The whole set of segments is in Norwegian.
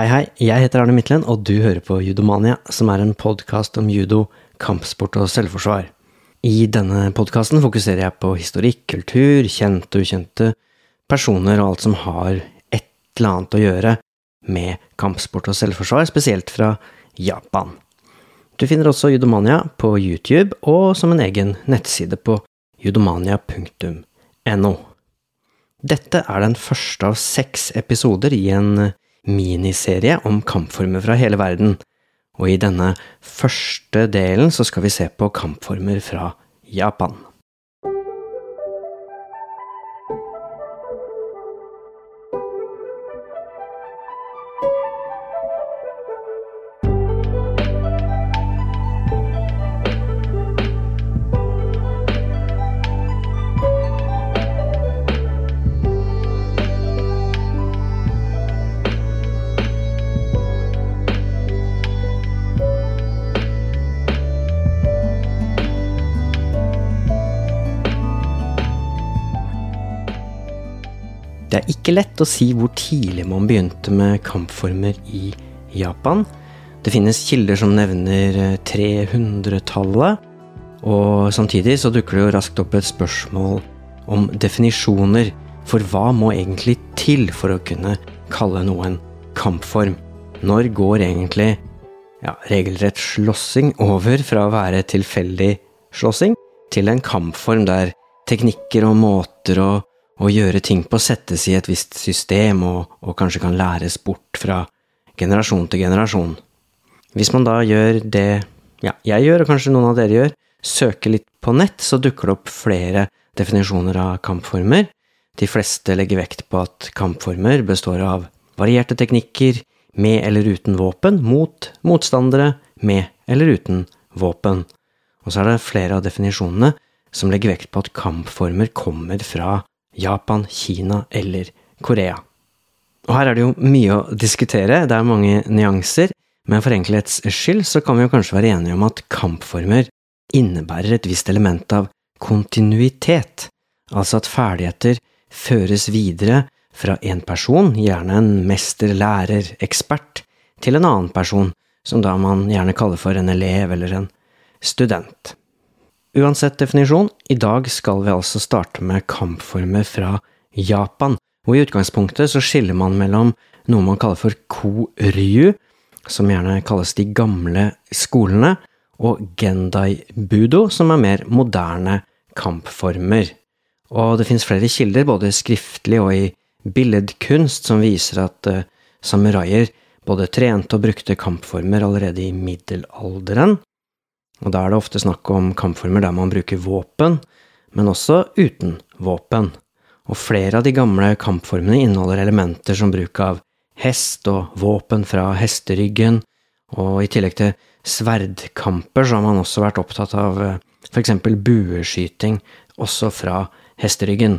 Hei, hei, jeg heter Arne Midtlen, og du hører på Judomania, som er en podkast om judo, kampsport og selvforsvar. I denne podkasten fokuserer jeg på historikk, kultur, kjente og ukjente, personer og alt som har et eller annet å gjøre med kampsport og selvforsvar, spesielt fra Japan. Du finner også Judomania på YouTube og som en egen nettside på judomania.no. Dette er den første av seks episoder i en miniserie om kampformer fra hele verden, og i denne første delen så skal vi se på kampformer fra Japan. Det er ikke lett å si hvor tidlig man begynte med kampformer i Japan. Det finnes kilder som nevner 300-tallet, og samtidig så dukker det jo raskt opp et spørsmål om definisjoner, for hva må egentlig til for å kunne kalle noe en kampform? Når går egentlig ja, regelrett slåssing over fra å være tilfeldig slåssing til en kampform der teknikker og måter å å gjøre ting på settes i et visst system og, og, kanskje kan læres bort fra generasjon til generasjon. Hvis man da gjør det ja, jeg gjør, og kanskje noen av dere gjør, søker litt på nett, så dukker det opp flere definisjoner av kampformer. De fleste legger vekt på at kampformer består av varierte teknikker med eller uten våpen mot motstandere med eller uten våpen. Og så er det flere av definisjonene som legger vekt på at kampformer kommer fra Japan, Kina eller Korea. Og her er det jo mye å diskutere, det er mange nyanser, men for enkelhets skyld så kan vi jo kanskje være enige om at kampformer innebærer et visst element av kontinuitet, altså at ferdigheter føres videre fra en person, gjerne en mester, lærer, ekspert, til en annen person, som da man gjerne kaller for en elev eller en student. Uansett definisjon, i dag skal vi altså starte med kampformer fra Japan, og i utgangspunktet så skiller man mellom noe man kaller for ko-ryu, som gjerne kalles de gamle skolene, og gendai budo, som er mer moderne kampformer. Og det finnes flere kilder, både skriftlig og i billedkunst, som viser at uh, samuraier både trente og brukte kampformer allerede i middelalderen. Og da er det ofte snakk om kampformer der man bruker våpen, men også uten våpen. Og flere av de gamle kampformene inneholder elementer som bruk av hest og våpen fra hesteryggen, og i tillegg til sverdkamper så har man også vært opptatt av f.eks. for eksempel bueskyting, også fra hesteryggen.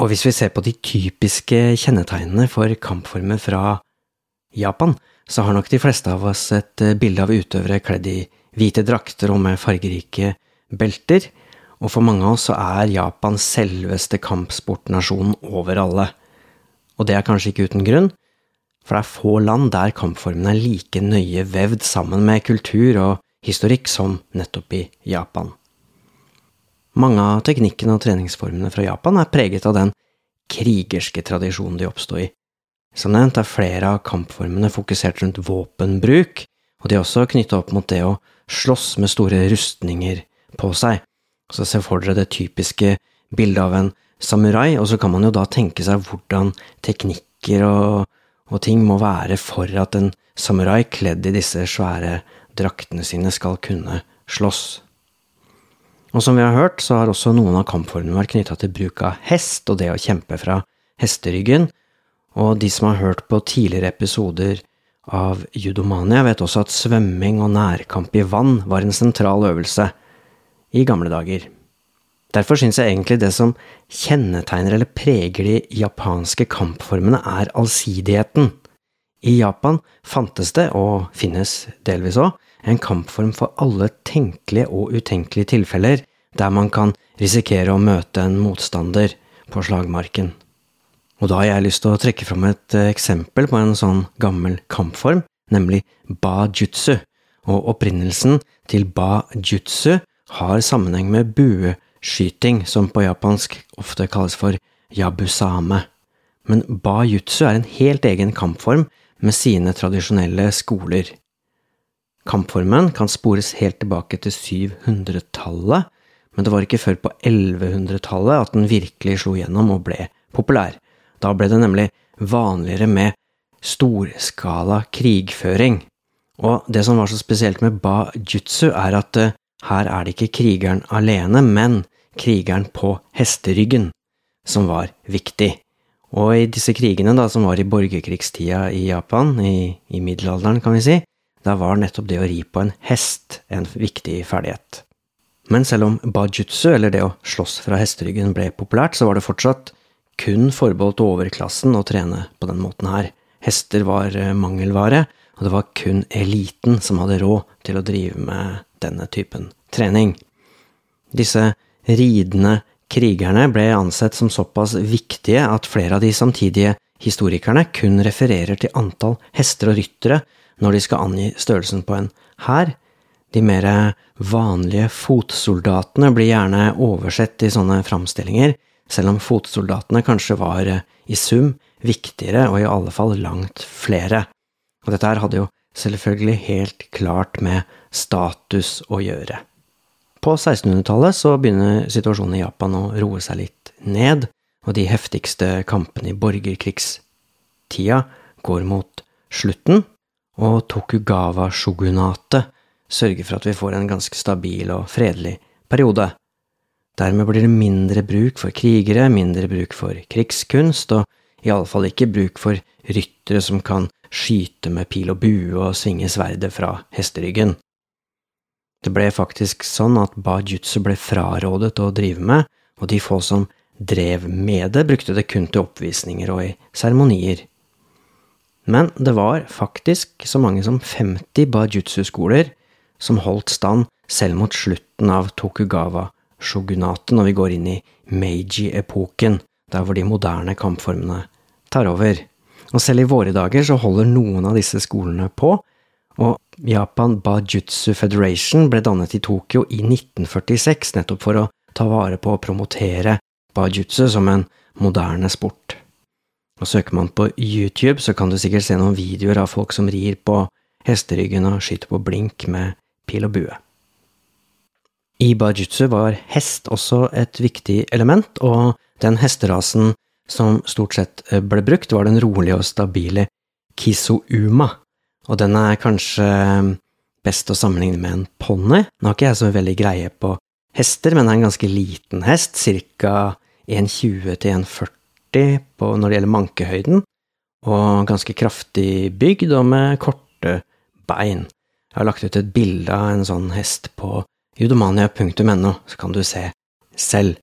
Og hvis vi ser på de typiske kjennetegnene for kampformer fra Japan, så har nok de fleste av oss et eh, bilde av utøvere kledd i hvite drakter og med fargerike belter, og for mange av oss så er Japan selveste kampsportnasjonen over alle. Og det er kanskje ikke uten grunn, for det er få land der kampformene er like nøye vevd sammen med kultur og historikk som nettopp i Japan. Mange av teknikkene og treningsformene fra Japan er preget av den krigerske tradisjonen de oppsto i. Som nevnt er flere av kampformene fokusert rundt våpenbruk, og de er også knytta opp mot det å slåss med store rustninger på seg. Så se for dere det typiske bildet av en samurai, og så kan man jo da tenke seg hvordan teknikker og, og ting må være for at en samurai kledd i disse svære draktene sine skal kunne slåss. Og som vi har hørt, så har også noen av kampformene vært knytta til bruk av hest og det å kjempe fra hesteryggen, og de som har hørt på tidligere episoder av judomania vet også at svømming og nærkamp i vann var en sentral øvelse i gamle dager. Derfor syns jeg egentlig det som kjennetegner eller preger de japanske kampformene, er allsidigheten. I Japan fantes det, og finnes delvis òg, en kampform for alle tenkelige og utenkelige tilfeller der man kan risikere å møte en motstander på slagmarken. Og da har jeg lyst til å trekke fram et eh, eksempel på en sånn gammel kampform, nemlig ba-jutsu. Og opprinnelsen til ba-jutsu har sammenheng med bueskyting, som på japansk ofte kalles for yabusame. Men ba-jutsu er en helt egen kampform med sine tradisjonelle skoler. Kampformen kan spores helt tilbake til 700-tallet, men det var ikke før på 1100-tallet at den virkelig slo gjennom og ble populær. Da ble det nemlig vanligere med storskala krigføring. Og det som var så spesielt med ba-jutsu, er at uh, her er det ikke krigeren alene, men krigeren på hesteryggen som var viktig. Og i disse krigene, da, som var i borgerkrigstida i Japan, i, i middelalderen, kan vi si, da var nettopp det å ri på en hest en viktig ferdighet. Men selv om bajutsu, eller det å slåss fra hesteryggen, ble populært, så var det fortsatt kun forbeholdt overklassen å trene på den måten her. Hester var eh, mangelvare, og det var kun eliten som hadde råd til å drive med denne typen trening. Disse ridende krigerne ble ansett som såpass viktige at flere av de samtidige historikerne kun refererer til antall hester og ryttere når de skal angi størrelsen på en hær. De mer vanlige fotsoldatene blir gjerne oversett i sånne framstillinger, selv om fotsoldatene kanskje var eh, i sum viktigere og i alle fall langt flere. Og dette her hadde jo selvfølgelig helt klart med status å gjøre. På 1600-tallet så begynner situasjonen i Japan å roe seg litt ned, og de heftigste kampene i borgerkrigstida går mot slutten, og Tokugawa-sjogunatet sørger for at vi får en ganske stabil og fredelig periode. Dermed blir det mindre bruk for krigere, mindre bruk for krigskunst, og iallfall ikke bruk for ryttere som kan skyte med pil og bue og svinge sverdet fra hesteryggen. Det ble faktisk sånn at bajutsu ble frarådet å drive med, og de få som drev med det, brukte det kun til oppvisninger og i seremonier. Men det var faktisk så mange som 50 bajutsu-skoler som holdt stand selv mot slutten av Tokugawa-shogunatet når vi går inn i Meiji-epoken, der hvor de moderne kampformene tar over. Og selv i våre dager så holder noen av disse skolene på, og Japan Bajutsu Federation ble dannet i Tokyo i 1946 nettopp for å ta vare på og promotere bajutsu som en moderne sport. Og Søker man på YouTube, så kan du sikkert se noen videoer av folk som rir på hesteryggen og skyter på blink med pil og bue. I bajutsu var hest også et viktig element, og den hesterasen som stort sett ble brukt, var den rolige og stabile kisouma, og den er kanskje best å sammenligne med en ponni. Nå har ikke jeg så veldig greie på hester, men det er en ganske liten hest, ca. 1,20 til 1,40 når det gjelder mankehøyden, og ganske kraftig bygd og med korte bein. Jeg har lagt ut et bilde av en sånn hest på judomania.no, så kan du se selv.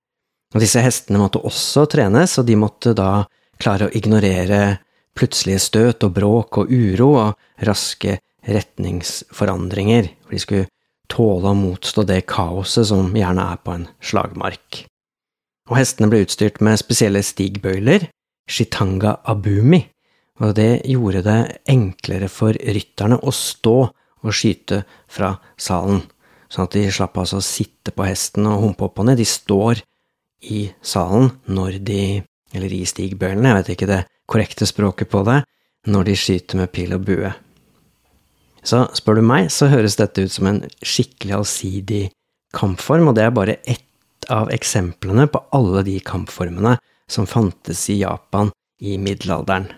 Og disse hestene måtte også trenes, og de måtte da klare å ignorere plutselige støt og bråk og uro og raske retningsforandringer, for de skulle tåle å motstå det kaoset som gjerne er på en slagmark og hestene ble utstyrt med spesielle stigbøyler, shitanga abumi, og det gjorde det enklere for rytterne å stå og skyte fra salen, sånn at de slapp altså å sitte på hesten og humpe opp og ned. De står i salen når de, eller i stigbøylene, jeg vet ikke det korrekte språket på det, når de skyter med pil og bue. Så spør du meg, så høres dette ut som en skikkelig allsidig kampform, og det er bare ett av eksemplene på alle de kampformene som fantes i Japan i middelalderen.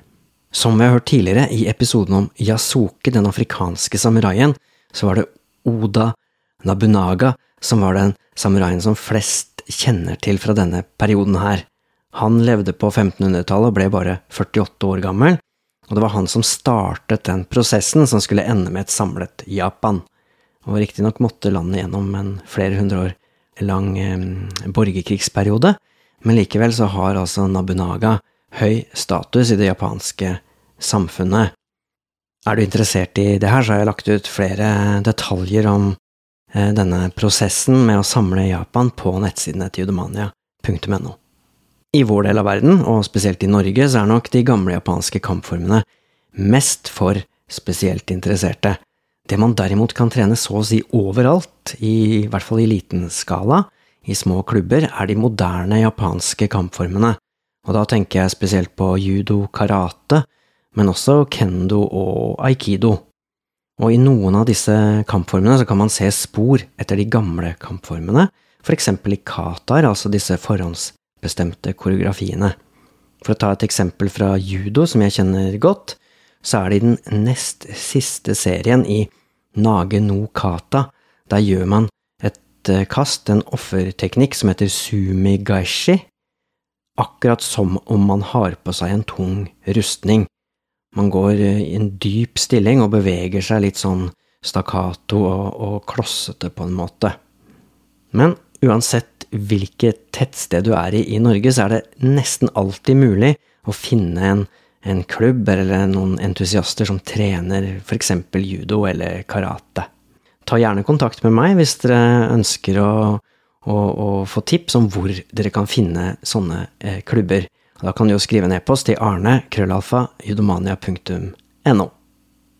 Som vi har hørt tidligere i episoden om Yasuke, den afrikanske samuraien, så var det Oda Nabunaga som var den samuraien som flest kjenner til fra denne perioden her. Han levde på 1500-tallet og ble bare 48 år gammel, og det var han som startet den prosessen som skulle ende med et samlet Japan. Og riktignok måtte landet gjennom en flere hundre år lang borgerkrigsperiode, men likevel så har altså Nabunaga høy status i det japanske samfunnet. Er du interessert i det her, så har jeg lagt ut flere detaljer om eh, denne prosessen med å samle Japan på nettsidene til judomania.no. I vår del av verden, og spesielt i Norge, så er nok de gamle japanske kampformene mest for spesielt interesserte. Det man derimot kan trene så å si overalt, i hvert fall i liten skala, i små klubber, er de moderne japanske kampformene, og da tenker jeg spesielt på judo, karate, men også kendo og aikido. Og i noen av disse kampformene så kan man se spor etter de gamle kampformene, for eksempel i katar, altså disse forhåndsbestemte koreografiene. For å ta et eksempel fra judo, som jeg kjenner godt, så er det i den nest siste serien i Nage no kata. Der gjør man et eh, kast, en offerteknikk som heter sumi gaishi, akkurat som om man har på seg en tung rustning. Man går eh, i en dyp stilling og beveger seg litt sånn stakkato og, og klossete på en måte. Men uansett hvilket tettsted du er i i Norge, så er det nesten alltid mulig å finne en, en klubb eller noen entusiaster som trener eksempel judo eller karate. Ta gjerne kontakt med meg hvis dere ønsker å, å, å få tips om hvor dere kan finne sånne eh, klubber. Da kan du jo skrive en e-post til arne krøllalfa judomania.no.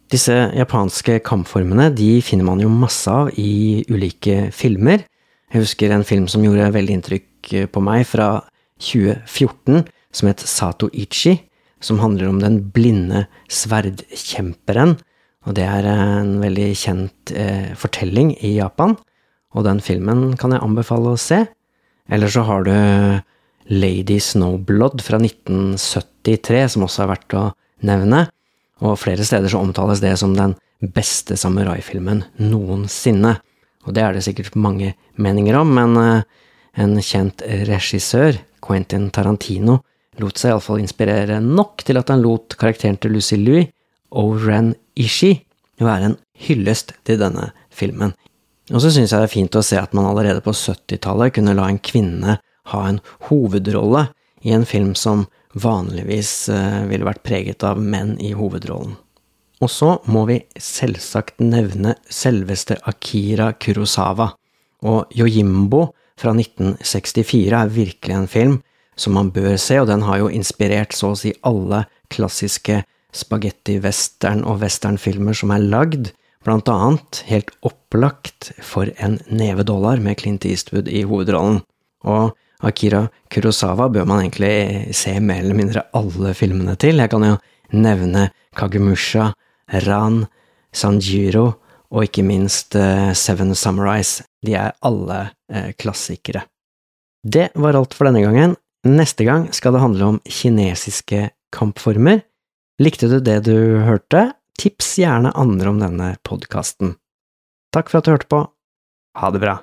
Disse japanske kampformene de finner man jo masse av i ulike filmer. Jeg husker en film som gjorde veldig inntrykk på meg, fra 2014, som het Sato Ichi, som handler om den blinde sverdkjemperen. Og det er en veldig kjent eh, fortelling i Japan, og den filmen kan jeg anbefale å se. Eller så har du Lady Snowblood fra 1973, som også er verdt å nevne, og flere steder så omtales det som den beste samuraifilmen noensinne. Og det er det sikkert mange meninger om, men eh, en kjent regissør, Quentin Tarantino, lot seg iallfall inspirere nok til at han lot karakteren til Lucy Louis, Oren Ishi, være en hyllest til denne filmen. Og så syns jeg det er fint å se at man allerede på 70-tallet kunne la en kvinne ha en hovedrolle i en film som vanligvis eh, ville vært preget av menn i hovedrollen. Og så må vi selvsagt nevne selveste Akira Kurosawa, og Yojimbo fra 1964 er virkelig en film som man bør se, og den har jo inspirert så å si alle klassiske spagetti-western- og westernfilmer som er lagd, blant annet helt opplagt for en neve dollar med Clint Eastwood i hovedrollen. Og Akira Kurosawa bør man egentlig se mer eller mindre alle filmene til. Jeg kan jo nevne Kagemusha, Ran, Sanjiro og ikke minst uh, Seven Samurais. De er alle uh, klassikere. Det var alt for denne gangen. Neste gang skal det handle om kinesiske kampformer. Likte du det du hørte? Tips gjerne andre om denne podkasten. Takk for at du hørte på. Ha det bra.